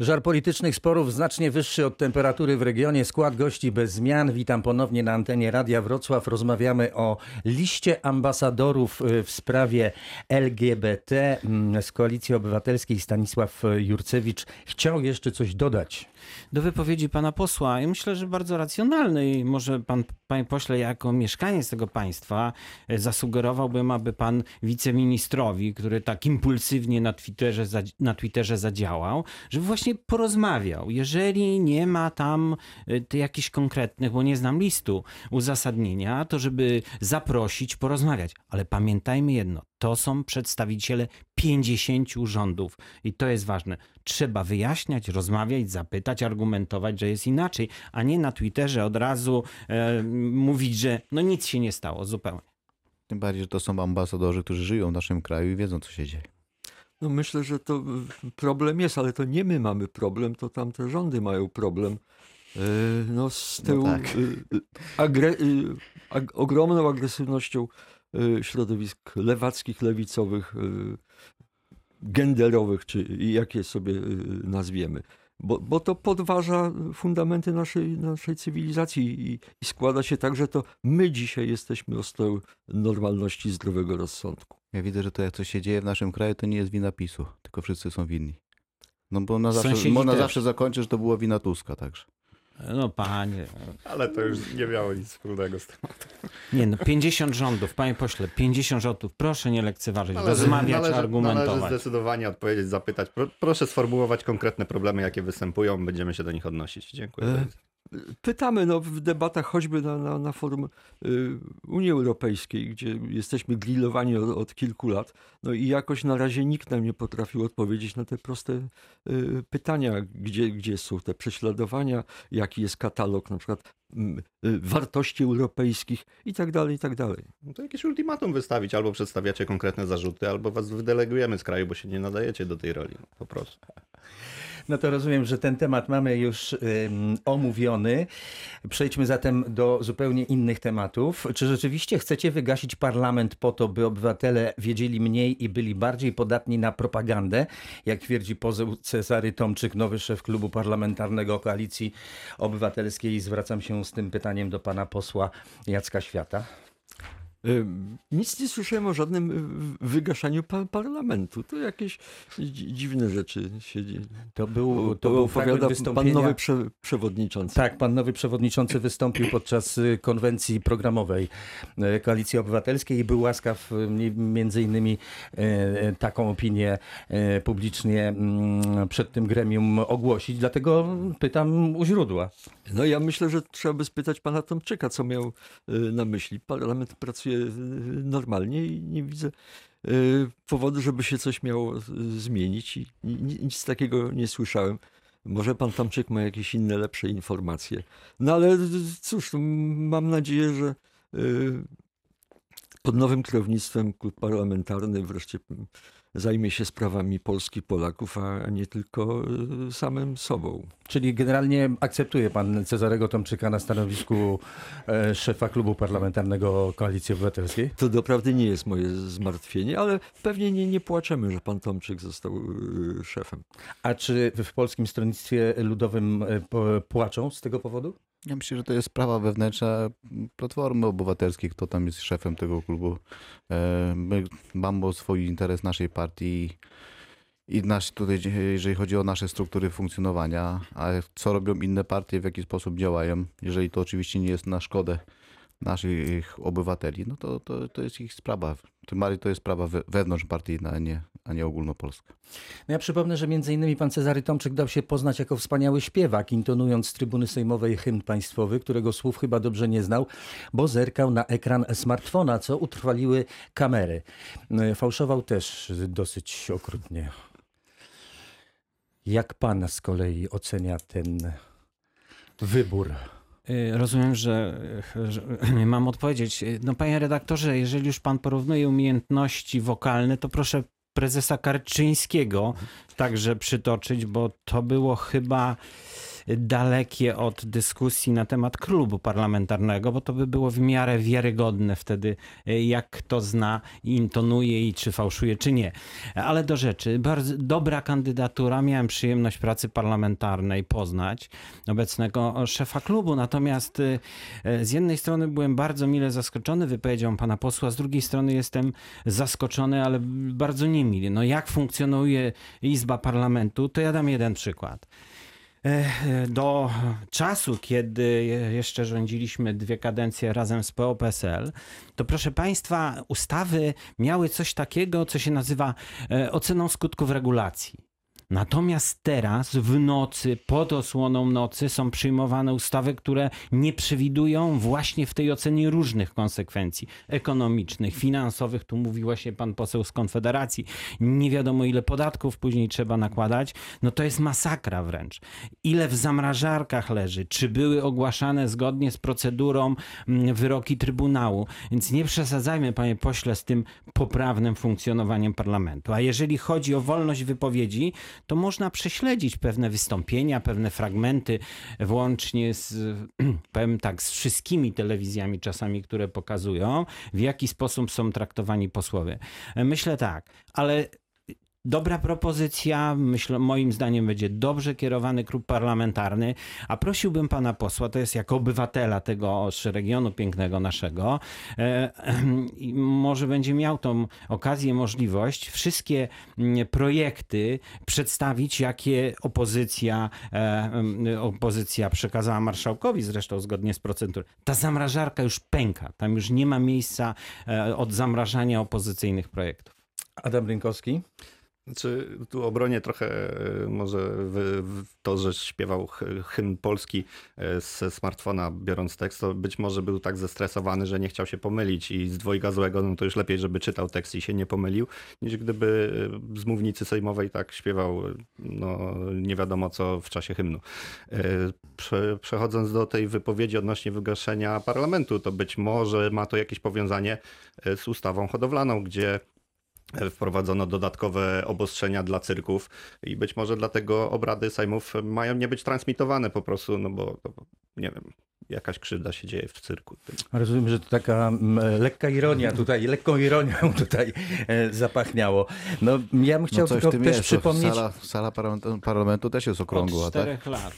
Żar politycznych sporów znacznie wyższy od temperatury w regionie. Skład gości bez zmian. Witam ponownie na antenie Radia Wrocław. Rozmawiamy o liście ambasadorów y, w sprawie LGBT Mm, z Koalicji Obywatelskiej. Stanisław Jurcewicz chciał jeszcze coś dodać. do wypowiedzi pana posła. I myślę, że bardzo racjonalny i może pan, panie pośle, jako mieszkaniec tego państwa e, zasugerowałbym, aby pan wiceministrowi, który tak impulsywnie na Twitterze, na Twitterze zadziałał, żeby właśnie porozmawiał. Jeżeli nie ma tam ty jakichś konkretnych, bo nie znam listu, uzasadnienia, to żeby zaprosić, porozmawiać. Ale pamiętajmy jedno, to są przedstawiciele 50 rządów i to jest ważne. Trzeba wyjaśniać, rozmawiać, zapytać, argumentować, że jest inaczej, a nie na Twitterze od razu e, mówić, że no nic się nie stało zupełnie. Tym bardziej, że to są ambasadorzy, którzy żyją w naszym kraju i wiedzą, co się dzieje. No myślę, że to problem jest, ale to nie my mamy problem, to tamte rządy mają problem. Y, No z No tyłu tak. y, agre, y, ag, ogromną agresywnością środowisk lewackich, lewicowych, genderowych, czy jak je sobie nazwiemy. Bo, bo to podważa fundamenty naszej, naszej cywilizacji i, i składa się tak, że to my dzisiaj jesteśmy ostoją normalności zdrowego rozsądku. Ja widzę, że to jak coś się dzieje w naszym kraju, to nie jest wina PiSu, tylko wszyscy są winni. No bo na zawsze, Sąsiedzi można też. zawsze zakończyć, że to była wina Tuska także. No panie, Ale to już nie miało nic wspólnego z tym. nie no, 50 rządów, panie pośle, 50 rządów, proszę nie lekceważyć, Należy- rozmawiać, należy, Należy argumentować. zdecydowanie odpowiedzieć, zapytać. Pro, proszę sformułować konkretne problemy, jakie występują. Będziemy się do nich odnosić. Dziękuję. E, bardzo. Pytamy no, w debatach choćby na, na, na forum y, Unii Europejskiej, gdzie jesteśmy grillowani od, od kilku lat, no i jakoś na razie nikt nam nie potrafił odpowiedzieć na te proste y, pytania, gdzie, gdzie są te prześladowania, jaki jest katalog na przykład y, wartości europejskich i tak dalej, i tak dalej. No to jakieś ultimatum wystawić, albo przedstawiacie konkretne zarzuty, albo was wydelegujemy z kraju, bo się nie nadajecie do tej roli. Po prostu. No to rozumiem, że ten temat mamy już ym, Przejdźmy zatem do zupełnie innych tematów. Czy rzeczywiście chcecie wygasić parlament po to, by obywatele wiedzieli mniej i byli bardziej podatni na propagandę? Jak twierdzi poseł Cezary Tomczyk, nowy szef klubu parlamentarnego Koalicji Obywatelskiej. Zwracam się z tym pytaniem do pana posła Jacka Świata. Nic nie słyszałem o żadnym wygaszaniu pa- parlamentu. To jakieś dzi- dziwne rzeczy się dzieje. To był, to był fragment opowiada pan nowy prze, przewodniczący. Tak, pan nowy przewodniczący wystąpił podczas y, konwencji programowej y, Koalicji Obywatelskiej i był łaskaw y, mi- między innymi taką opinię publicznie mm, przed tym gremium ogłosić. Dlatego pytam u źródła. No ja myślę, że trzeba by spytać pana Tomczyka, co miał na myśli. Parlament pracuje y, normalnie i nie widzę y, powodu, żeby się coś miało y, zmienić i ni- nic takiego nie słyszałem. Może pan Tomczyk ma jakieś inne, lepsze informacje. No ale y, cóż, mam nadzieję, że y, pod nowym kierownictwem klub parlamentarny wreszcie mm, zajmie się sprawami Polski, Polaków, a nie tylko y, samym sobą. Czyli generalnie akceptuje pan Cezarego Tomczyka na stanowisku e, szefa klubu parlamentarnego Koalicji Obywatelskiej? To doprawdy nie jest moje zmartwienie, ale pewnie nie, nie płaczemy, że pan Tomczyk został y, szefem. A czy w Polskim Stronnictwie Ludowym e, płaczą z tego powodu? Ja myślę, że to jest sprawa wewnętrzna Platformy Obywatelskiej, kto tam jest szefem tego klubu. E, My mamy swój interes naszej partii i nasz tutaj, jeżeli chodzi o nasze struktury funkcjonowania, a co robią inne partie, w jaki sposób działają, jeżeli to oczywiście nie jest na szkodę naszych obywateli, no to, to, to jest ich sprawa. Tym bardziej to jest sprawa we- wewnątrzpartyjna, a nie, a nie ogólnopolska. No ja przypomnę, że między innymi pan Cezary Tomczyk dał się poznać jako wspaniały śpiewak, intonując z trybuny sejmowej hymn państwowy, którego słów chyba dobrze nie znał, bo zerkał na ekran smartfona, co utrwaliły kamery. No, Fałszował też dosyć okrutnie. Jak pan z kolei ocenia ten wybór? Y, Rozumiem, że, że mam odpowiedzieć. Y, No panie redaktorze, jeżeli już pan porównuje umiejętności wokalne, to proszę prezesa Karczyńskiego także przytoczyć, bo to było chyba dalekie od dyskusji na temat klubu parlamentarnego, bo to by było w miarę wiarygodne wtedy, y, jak kto zna i intonuje i czy fałszuje, czy nie. Ale do rzeczy. Bardzo dobra kandydatura. Miałem przyjemność pracy parlamentarnej poznać obecnego szefa klubu. Natomiast y, y, z jednej strony byłem bardzo mile zaskoczony wypowiedzią pana posła, z drugiej strony jestem zaskoczony, ale bardzo niemile. No jak funkcjonuje Izba Parlamentu, to ja dam jeden przykład. E, Do czasu, kiedy jeszcze rządziliśmy dwie kadencje razem z PO-PSL, to proszę Państwa, ustawy miały coś takiego, co się nazywa e, oceną skutków regulacji. Natomiast teraz w nocy, pod osłoną nocy są przyjmowane ustawy, które nie przewidują właśnie w tej ocenie różnych konsekwencji ekonomicznych, finansowych. Tu mówi właśnie pan poseł z Konfederacji. Nie wiadomo ile podatków później trzeba nakładać. No to jest masakra wręcz. Ile w zamrażarkach leży? Czy były ogłaszane zgodnie z procedurą mm, wyroki Trybunału? Więc nie przesadzajmy, panie pośle, z tym poprawnym funkcjonowaniem parlamentu. A jeżeli chodzi o wolność wypowiedzi, to można prześledzić pewne wystąpienia, pewne fragmenty, włącznie z, powiem tak, z wszystkimi telewizjami czasami, które pokazują, w jaki sposób są traktowani posłowie. Myślę tak, ale Dobra propozycja, myślę, moim zdaniem będzie dobrze kierowany klub parlamentarny, a prosiłbym pana posła, to jest jako obywatela tego regionu pięknego naszego, e, i może będzie miał tą okazję, możliwość wszystkie mm, projekty przedstawić, jakie opozycja, e, mm, opozycja przekazała marszałkowi, zresztą zgodnie z procedurą. Ta zamrażarka już pęka, tam już nie ma miejsca e, od zamrażania opozycyjnych projektów. Adam Rynkowski. Znaczy, tu obronię trochę e, może to, że śpiewał hy- hymn polski e, ze smartfona biorąc tekst, to być może był tak zestresowany, że nie chciał się pomylić i z dwojga złego, no to już lepiej, żeby czytał tekst i się nie pomylił, niż gdyby e, z mównicy sejmowej tak śpiewał, no nie wiadomo co w czasie hymnu. Prze, przechodząc do tej wypowiedzi odnośnie wygaszenia parlamentu, to być może ma to jakieś powiązanie z ustawą hodowlaną, gdzie wprowadzono dodatkowe obostrzenia dla cyrków i być może dlatego obrady sejmów mają nie być transmitowane po prostu, no bo, nie wiem, jakaś krzywda się dzieje w cyrku. Rozumiem, że to taka mm, lekka ironia tutaj, lekką ironią tutaj e, zapachniało. No ja bym chciał no tylko też jest. przypomnieć, Sala, sala parlamentu, parlamentu też jest Od okrągła, tak? czterech lat.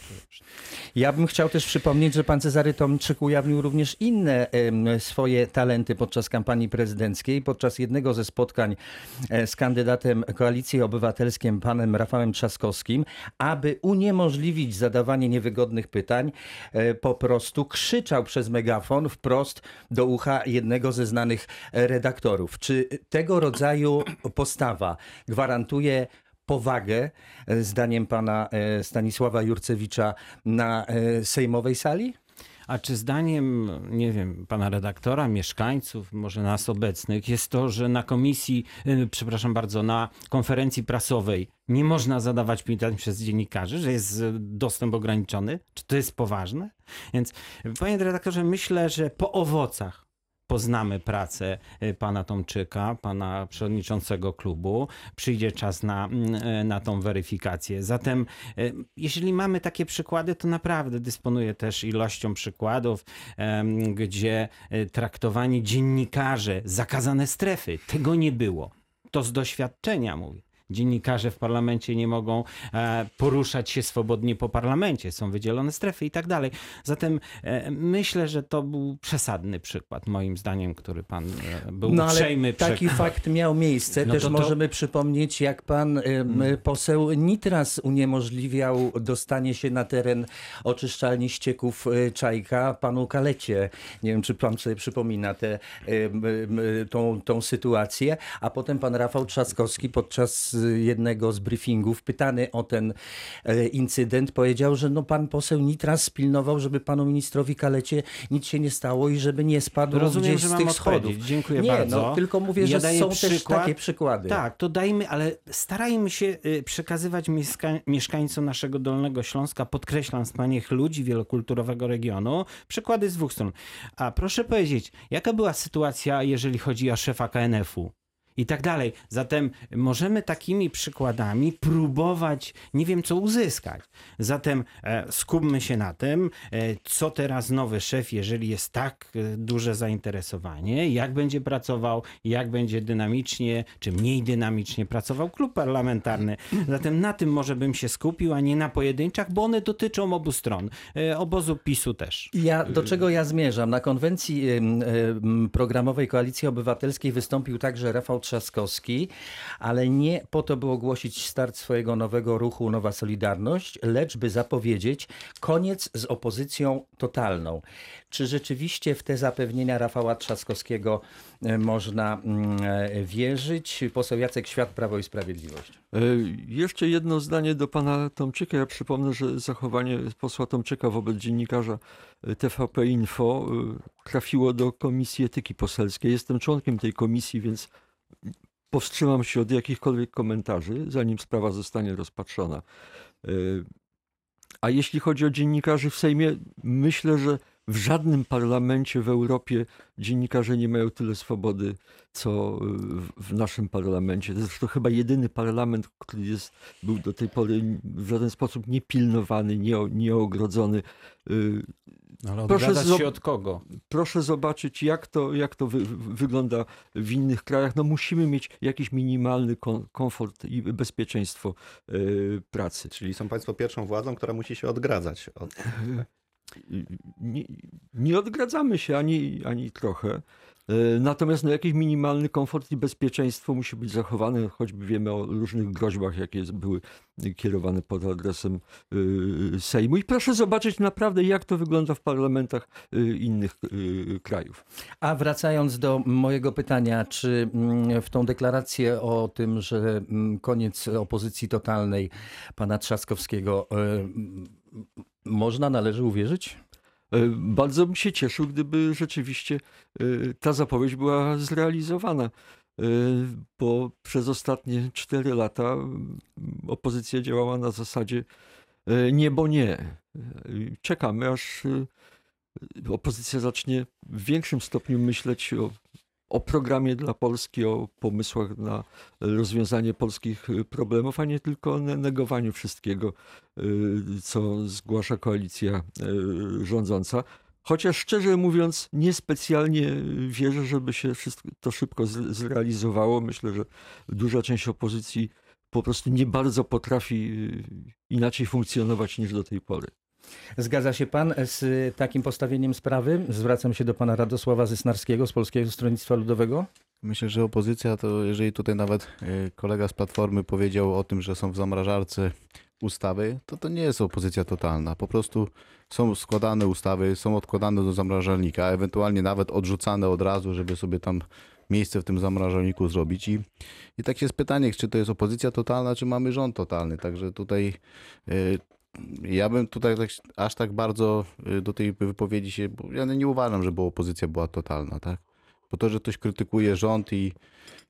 ja bym chciał też przypomnieć, że pan Cezary Tomczyk ujawnił również inne swoje talenty podczas kampanii prezydenckiej. Podczas jednego ze spotkań e, z kandydatem Koalicji Obywatelskim, panem Rafałem Trzaskowskim, aby uniemożliwić zadawanie niewygodnych pytań, e, po prostu krzyczał przez megafon wprost do ucha jednego ze znanych redaktorów. Czy tego rodzaju postawa gwarantuje powagę, e, zdaniem pana e, Stanisława Jurcewicza, na e, sejmowej sali? A czy zdaniem, nie wiem, pana redaktora, mieszkańców, może nas obecnych, jest to, że na komisji, y, przepraszam bardzo, na konferencji prasowej nie można zadawać pytań przez dziennikarzy, że jest y, dostęp ograniczony? Czy to jest poważne? Więc, panie redaktorze, myślę, że po owocach poznamy pracę y, pana Tomczyka, pana przewodniczącego klubu. Przyjdzie czas na, mm, y, na tą weryfikację. Zatem, y, jeśli mamy takie przykłady, to naprawdę dysponuję też ilością przykładów, gdzie y, traktowani dziennikarze, zakazane strefy, tego nie było. To z doświadczenia mówię. Dziennikarze w parlamencie nie mogą e, poruszać się swobodnie po parlamencie, są wydzielone strefy i tak dalej. Zatem e, myślę, że to był przesadny przykład, moim zdaniem, który pan e, był No ale uprzejmy taki przekazać. fakt miał miejsce. No Też to to- możemy przypomnieć, jak pan em, poseł Nitras uniemożliwiał dostanie się na teren oczyszczalni ścieków e, Czajka panu Kalecie. Nie wiem, czy pan sobie przypomina tę tą, tą sytuację. A potem pan Rafał Trzaskowski podczas e, jednego z briefingów pytany o ten e, incydent powiedział, że no pan poseł Nitras spilnował, żeby panu ministrowi Kalecie nic się nie stało i żeby nie spadł Rozumiem, gdzieś z tych schodów. Dziękuję nie, bardzo. No, tylko mówię, Ja że są też przykład. takie przykłady. Tak, to dajmy, ale starajmy się y, przekazywać mieszka- mieszkańcom naszego Dolnego Śląska, podkreślam, wspaniałych ludzi wielokulturowego regionu, przykłady z dwóch stron. A proszę powiedzieć, jaka była sytuacja, jeżeli chodzi o szefa KNF-u? I tak dalej. Zatem możemy takimi przykładami próbować, nie wiem co uzyskać. Zatem e, skupmy się na tym, e, co teraz nowy szef, jeżeli jest tak e, duże zainteresowanie, jak będzie pracował, jak będzie dynamicznie, czy mniej dynamicznie pracował klub parlamentarny. Zatem na tym może bym się skupił, a nie na pojedynczych, bo one dotyczą obu stron. Obozu PiSu też. Ja, do czego ja zmierzam? Na konwencji programowej Koalicji Obywatelskiej wystąpił także Rafał Trzaskowski, ale nie po to, by ogłosić start swojego nowego ruchu Nowa Solidarność, lecz by zapowiedzieć koniec z opozycją totalną. Czy rzeczywiście w te zapewnienia Rafała Trzaskowskiego e, można mm, e, wierzyć? Poseł Jacek Świat, Prawo i Sprawiedliwość. E, Jeszcze jedno zdanie do pana Tomczyka. Ja przypomnę, że zachowanie posła Tomczyka wobec dziennikarza TVP Info trafiło do Komisji Etyki Poselskiej. Jestem członkiem tej komisji, więc powstrzymam się od jakichkolwiek komentarzy, zanim sprawa zostanie rozpatrzona. E, A jeśli chodzi o dziennikarzy w Sejmie, myślę, że w żadnym parlamencie w Europie dziennikarze nie mają tyle swobody, co w- naszym parlamencie. To chyba jedyny parlament, który jest, był do tej pory w żaden sposób niepilnowany, nie, nieogrodzony. Ale Proszę się od kogo? Proszę zobaczyć, jak to, jak to wy, wygląda w innych krajach. No musimy mieć jakiś minimalny kon, komfort i bezpieczeństwo y, pracy. Czyli są państwo pierwszą władzą, która musi się odgradzać od nie, nie odgradzamy się ani, ani trochę. E, Natomiast no, jakiś minimalny komfort i bezpieczeństwo musi być zachowane, choćby wiemy o różnych groźbach, jakie były kierowane pod adresem y, Sejmu. I proszę zobaczyć naprawdę, jak to wygląda w parlamentach y, innych krajów. A wracając do mojego pytania, czy mm, w tą deklarację o tym, że mm, koniec opozycji totalnej pana Trzaskowskiego można, należy uwierzyć? E, Bardzo bym się cieszył, gdyby rzeczywiście e, ta zapowiedź była zrealizowana, e, bo przez ostatnie cztery lata mm, opozycja działała na zasadzie nie, bo nie. Czekamy, aż opozycja zacznie w większym stopniu myśleć o, o programie dla Polski, o pomysłach na rozwiązanie polskich problemów, a nie tylko o ne- negowaniu wszystkiego, y, co zgłasza koalicja y, rządząca. Chociaż szczerze mówiąc, niespecjalnie wierzę, żeby się to szybko zrealizowało. Myślę, że duża część opozycji po prostu nie bardzo potrafi y, inaczej funkcjonować niż do tej pory. Zgadza się pan z takim postawieniem sprawy? Zwracam się do pana Radosława Zysnarskiego z Polskiego Stronnictwa Ludowego. Myślę, że opozycja to, jeżeli tutaj nawet e, kolega z Platformy powiedział o tym, że są w zamrażarce ustawy, to to nie jest opozycja totalna. Po prostu są składane ustawy, są odkładane do zamrażalnika, ewentualnie nawet odrzucane od razu, żeby sobie tam miejsce w tym zamrażalniku zrobić. I, i tak jest pytanie, czy to jest opozycja totalna, czy mamy rząd totalny. Także tutaj e, ja bym tutaj tak, aż tak bardzo e, do tej wypowiedzi się, bo ja nie uważam, żeby opozycja była totalna, tak? Bo to, że ktoś krytykuje rząd i,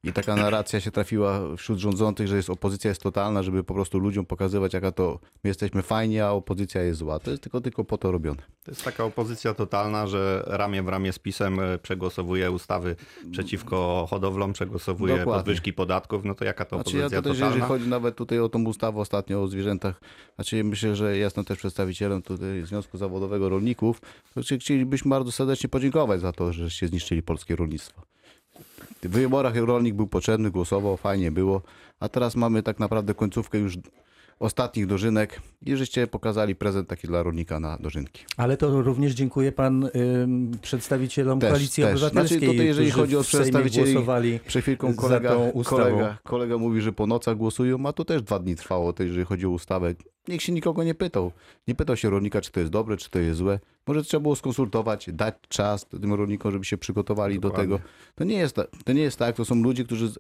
i taka narracja się trafiła wśród rządzących, że jest opozycja jest totalna, żeby po prostu ludziom pokazywać, jaka to my jesteśmy fajni, a opozycja jest zła. To jest tylko, tylko po to robione. To jest taka opozycja totalna, że ramię w ramię z PiSem e, przegłosowuje ustawy przeciwko hodowlom, przegłosowuje Dokładnie. podwyżki podatków. No to jaka to Znaczy ja opozycja tutaj, jeżeli totalna? chodzi nawet tutaj o tą ustawę ostatnio o zwierzętach, znaczy myślę, że ja jestem też przedstawicielem tutaj Związku Zawodowego Rolników, to chci- chcielibyśmy bardzo serdecznie podziękować za to, że się zniszczyli polskie rolnictwo. W wyborach rolnik był potrzebny, głosował, fajnie było, a teraz mamy tak naprawdę końcówkę już ostatnich dożynek i żeście pokazali prezent taki dla rolnika na dożynki. Ale to również dziękuję pan ym, przedstawicielom Też, Koalicji też. Obywatelskiej, Znaczy tutaj, jeżeli chodzi o przedstawicieli- głosowali. Przed chwilką kolega, kolega, kolega mówi, że po nocach głosują, a to też dwa dni trwało, to jeżeli chodzi o ustawę. Nikt się nikogo nie pytał. Nie pytał się rolnika, czy to jest dobre, czy to jest złe. Może trzeba było skonsultować, dać czas tym rolnikom, żeby się przygotowali Dokładnie. do tego. To nie, jest, to nie jest tak, to są ludzie, którzy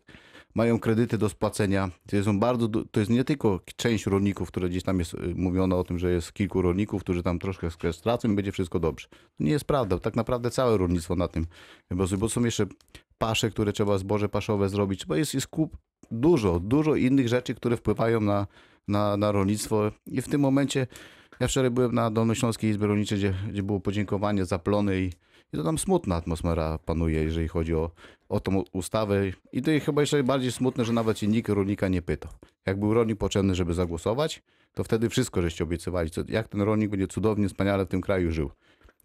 mają kredyty do spłacenia. To, bardzo, to jest nie tylko część rolników, które gdzieś tam jest y, mówiono o tym, że jest kilku rolników, którzy tam troszkę stracą i będzie wszystko dobrze. To nie jest prawda. Tak naprawdę całe rolnictwo na tym, bo, bo są jeszcze pasze, które trzeba zboże paszowe zrobić, bo jest, jest kup dużo, dużo innych rzeczy, które wpływają na, na, na rolnictwo i w tym momencie ja wczoraj byłem na Dolnośląskiej Izbie Rolniczej, gdzie, gdzie było podziękowanie za plony i, I to tam smutna atmosfera panuje, jeżeli chodzi o, o tą ustawę. I to jest chyba jeszcze bardziej smutne, że nawet się nikt rolnika nie pytał. Jak był rolnik potrzebny, żeby zagłosować, to wtedy wszystko żeście obiecywali, co, jak ten rolnik będzie cudownie, wspaniale w tym kraju żył.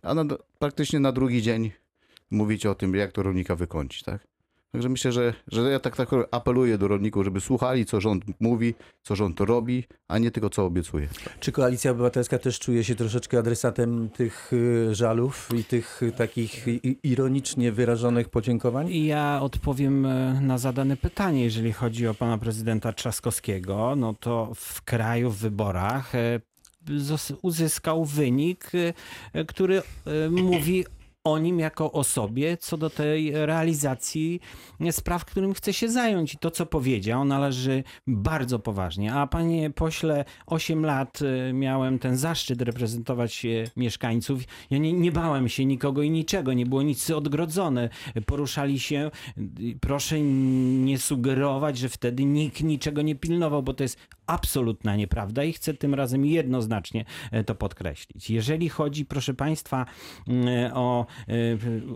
A na, praktycznie na drugi dzień mówicie o tym, jak to rolnika wykończyć, tak? Także myślę, że, że ja tak, tak apeluję do rolników, żeby słuchali, co rząd mówi, co rząd robi, a nie tylko co obiecuje. Czy Koalicja Obywatelska też czuje się troszeczkę adresatem tych y, żalów i tych y, takich i- ironicznie wyrażonych podziękowań? I ja odpowiem e, na zadane pytanie, jeżeli chodzi o pana prezydenta Trzaskowskiego, no to w kraju w wyborach e, uzyskał wynik, e, który mówi o nim jako osobie co do tej realizacji spraw, którym chce się zająć. I to, co powiedział, należy bardzo poważnie. A panie pośle, 8 lat e, miałem ten zaszczyt reprezentować e, mieszkańców. Ja nie, nie bałem się nikogo i niczego, nie było nic odgrodzone. Poruszali się. Proszę nie sugerować, że wtedy nikt niczego nie pilnował, bo to jest absolutna nieprawda i chcę tym razem jednoznacznie e, to podkreślić. Jeżeli chodzi, proszę Państwa, mm, o e,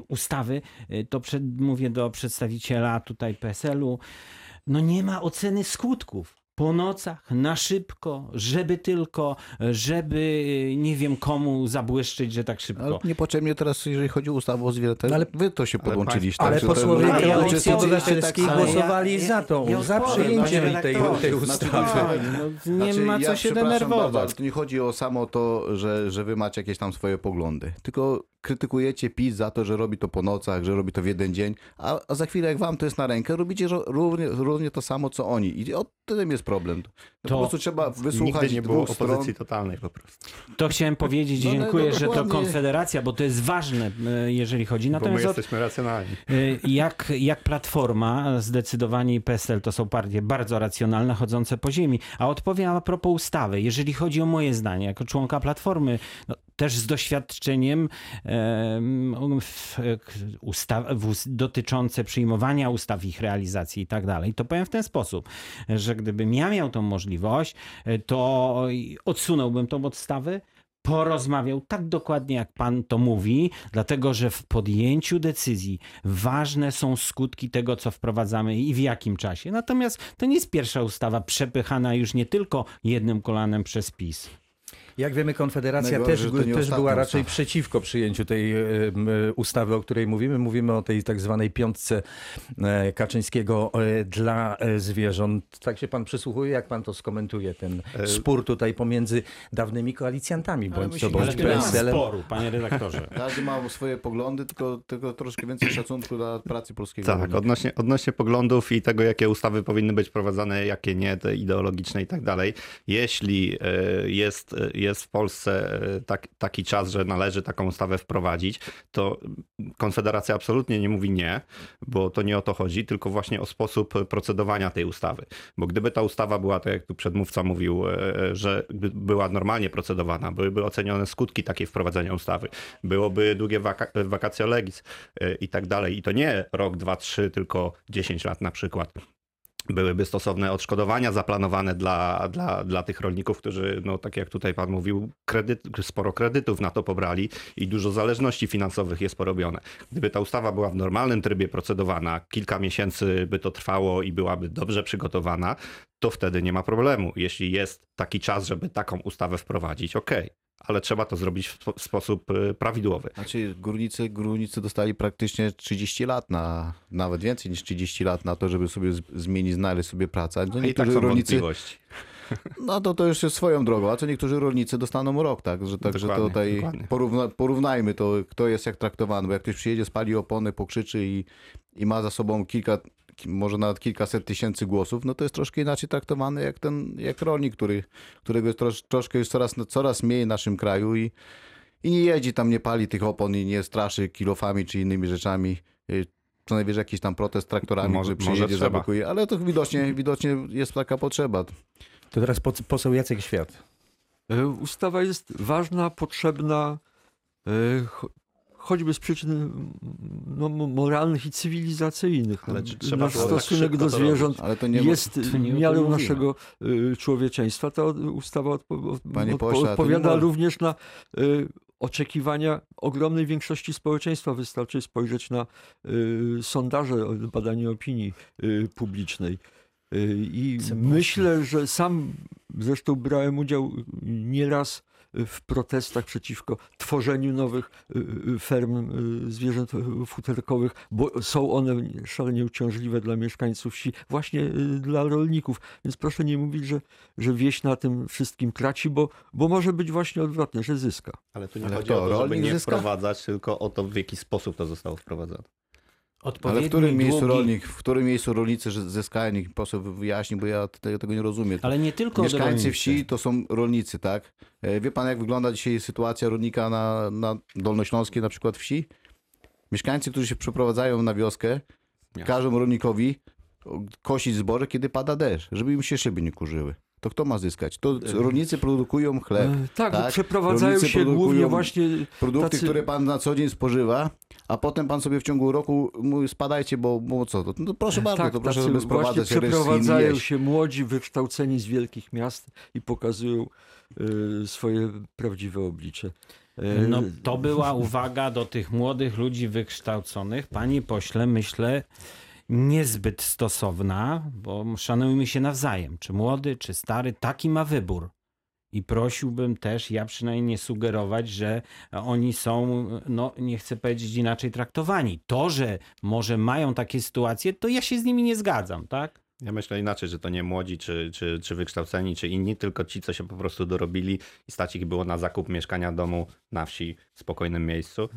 ustawy, e, to przed, mówię do przedstawiciela tutaj PSL-u, no nie ma oceny skutków. Po nocach, na szybko, żeby tylko, żeby nie wiem komu zabłyszczeć, że tak szybko. Ale niepotrzebnie teraz, jeżeli chodzi o ustawę o zwierzętach, Ale- wy to się ale podłączyliście. Ale tak, to- posłowie Ale ja Obywatelskiej ale ja- głosowali ja- za tą, ja za odpowiem, przyjęciem tej, tej Znaczy, ustawy. No, nie Znaczy, ma co ja się Bardzo, ale denerwować. to nie chodzi o samo to, że, że wy macie jakieś tam swoje poglądy. Tylko krytykujecie PiS za to, że robi to po nocach, że robi to w jeden dzień, a, a za chwilę jak wam to jest na rękę, robicie równie, równie to samo, co oni. I o tym jest problem. To po prostu trzeba wysłuchać Nigdy nie było dwóch stron. opozycji totalnej po prostu. To chciałem powiedzieć, No, no, dziękuję, no, że to. Konfederacja, bo to jest ważne, e, jeżeli chodzi. Bo my Natomiast od, jesteśmy racjonalni. e, jak, jak Platforma, zdecydowanie i PSL to są partie bardzo racjonalne, chodzące po ziemi. A odpowiem a propos ustawy. Jeżeli chodzi o moje zdanie, jako członka Platformy, no, też z doświadczeniem em, w, ustaw, w, dotyczące przyjmowania ustaw, ich realizacji i tak dalej, to powiem w ten sposób, że gdybym ja miał tą możliwość, e, to odsunąłbym tą odstawę, porozmawiał tak dokładnie, jak pan to mówi, dlatego że w podjęciu decyzji ważne są skutki tego, co wprowadzamy i w jakim czasie. Natomiast to nie jest pierwsza ustawa przepychana już nie tylko jednym kolanem przez PiS. Jak wiemy, Konfederacja też, też była raczej ustawa. przeciwko przyjęciu tej e, ustawy, o której mówimy. Mówimy o tej tak zwanej piątce e, Kaczyńskiego e, dla zwierząt. Tak się pan przysłuchuje, jak pan to skomentuje, ten spór tutaj pomiędzy dawnymi koalicjantami, bądź to bądź PSL-em. sporu, panie redaktorze. Każdy ma swoje poglądy, tylko, tylko troszkę więcej szacunku dla pracy polskiego Tak, rolnika. odnośnie, odnośnie poglądów i tego, jakie ustawy powinny być prowadzone, jakie nie, te ideologiczne i tak dalej. Jeśli jest, jest w Polsce e, tak, taki czas, że należy taką ustawę wprowadzić, to Konfederacja absolutnie nie mówi nie, bo to nie o to chodzi, tylko właśnie o sposób procedowania tej ustawy. Bo gdyby ta ustawa była, tak jak tu przedmówca mówił, e, że gdyby była normalnie procedowana, byłyby ocenione skutki takiej wprowadzenia ustawy, byłoby długie waka- legis e, i tak dalej. I to nie rok, dwa, trzy, tylko 10 lat na przykład. Byłyby stosowne odszkodowania zaplanowane dla, dla, dla tych rolników, którzy, no tak jak tutaj pan mówił, kredyt, sporo kredytów na to pobrali i dużo zależności finansowych jest porobione. Gdyby ta ustawa była w normalnym trybie procedowana, kilka miesięcy by to trwało i byłaby dobrze przygotowana, to wtedy nie ma problemu. Jeśli jest taki czas, żeby taką ustawę wprowadzić, okej. Ale trzeba to zrobić w spo- w sposób y, prawidłowy. Znaczy górnicy, górnicy dostali praktycznie 30 lat na, nawet więcej niż 30 lat na to, żeby sobie zmienić, znaleźć sobie pracę. No i tak są rolnicy, wątpliwości. no to to już jest swoją drogą, a co niektórzy rolnicy dostaną rok, tak? Że, także Dokładnie, tutaj dokładnie. porówna, porównajmy to, kto jest jak traktowany, bo jak ktoś przyjedzie, spali opony, pokrzyczy i, i ma za sobą kilka, ki- może nawet kilkaset tysięcy głosów, no to jest troszkę inaczej traktowany jak ten, jak rolnik, który, którego jest trosz, troszkę już coraz, coraz mniej w naszym kraju i, i nie jeździ tam, nie pali tych opon i nie straszy kilofami czy innymi rzeczami. Y, Co najwyżej jakiś tam protest traktorami, Może- może przyjedzie, zablokuje, ale to widocznie, widocznie jest taka potrzeba. To teraz po- poseł Jacek Świat. E, Ustawa jest ważna, potrzebna, e, choćby z przyczyn mm, no, mo- moralnych i cywilizacyjnych. Ale No, czy trzeba Nasz tak stosunek do zwierząt Ale to nie jest miarą naszego y, człowieczeństwa. Ta ustawa odpo- Panie pośle, odpowiada również na y, oczekiwania ogromnej większości społeczeństwa. Wystarczy spojrzeć na y, sondaże, badanie opinii y, publicznej. Y, I myślę, że sam zresztą brałem udział nieraz w protestach przeciwko tworzeniu nowych y, y, ferm y, zwierząt futerkowych, bo są one szalenie uciążliwe dla mieszkańców wsi, właśnie dla rolników. Więc proszę nie mówić, że, że wieś na tym wszystkim traci, bo, bo może być właśnie odwrotnie, że zyska. Ale tu nie Ale chodzi kto, o to, żeby nie zyska? wprowadzać, tylko o to, w jaki sposób to zostało wprowadzone. Ale w którym miejscu długi- rolnik, w którym miejscu rolnicy zyskają, niech poseł wyjaśni, bo ja tego, nie rozumiem. Ale nie tylko Mieszkańcy wsi to są rolnicy, tak? E, Wie pan, jak wygląda dzisiaj sytuacja rolnika na, na Dolnośląskiej na przykład wsi? Mieszkańcy, którzy się przeprowadzają na wioskę, każą rolnikowi kosić zboże, kiedy pada deszcz, żeby im się szyby nie kurzyły. To kto ma zyskać? To rolnicy produkują chleb, E, tak, tak? przeprowadzają Rolnicy się głównie produkują właśnie produkty, tacy- które pan na co dzień spożywa, a potem pan sobie w ciągu roku mówi, spadajcie, bo, bo co to? No proszę bardzo, tak, to proszę sobie sprowadzać przeprowadzają się młodzi, wykształceni z wielkich miast i pokazują y, swoje prawdziwe oblicze. E, No, to była uwaga do tych młodych ludzi wykształconych. Panie pośle, myślę, niezbyt stosowna, bo szanujmy się nawzajem. Czy młody, czy stary, taki ma wybór. I prosiłbym też, ja przynajmniej nie sugerować, że oni są, no nie chcę powiedzieć inaczej traktowani. To, że może mają takie sytuacje, to ja się z nimi nie zgadzam, tak? Ja myślę inaczej, że to nie młodzi, czy, czy, czy wykształceni, czy inni, tylko ci, co się po prostu dorobili i stać ich było na zakup mieszkania domu na wsi, w spokojnym miejscu.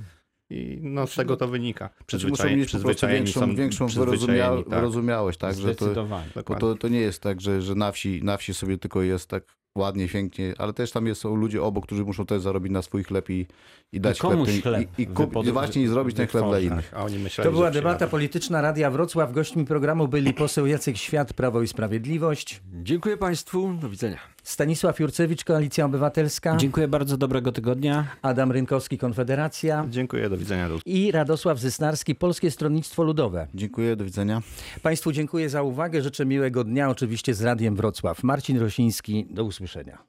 I no, z tego to wynika. Znaczy, muszą mieć po większą, są większą przyzwyczajeni, wyrozumia- tak. wyrozumiałość, tak? Że to, Zdecydowanie. bo to, to nie jest tak, że, że na, wsi, na wsi sobie tylko jest tak ładnie, pięknie, ale też tam jest, są ludzie obok, którzy muszą też zarobić na swój chleb i, i dać komuś tym- chleb i, i, kup, wypod- i właśnie i zrobić ten chleb dla innych. A oni myśleli, To była debata polityczna Radia Wrocław. Gośćmi programu byli poseł Jacek Świat, Prawo i Sprawiedliwość, Dziękuję Państwu, do widzenia. Stanisław Jurcewicz, Koalicja Obywatelska, Dziękuję bardzo, dobrego tygodnia. Adam Rynkowski, Konfederacja Dziękuję, do widzenia. I Radosław Zysnarski, Polskie Stronnictwo Ludowe. Dziękuję, do widzenia. Państwu dziękuję za uwagę. Życzę miłego dnia, oczywiście z Radiem Wrocław. Marcin Rosiński, do usłyszenia.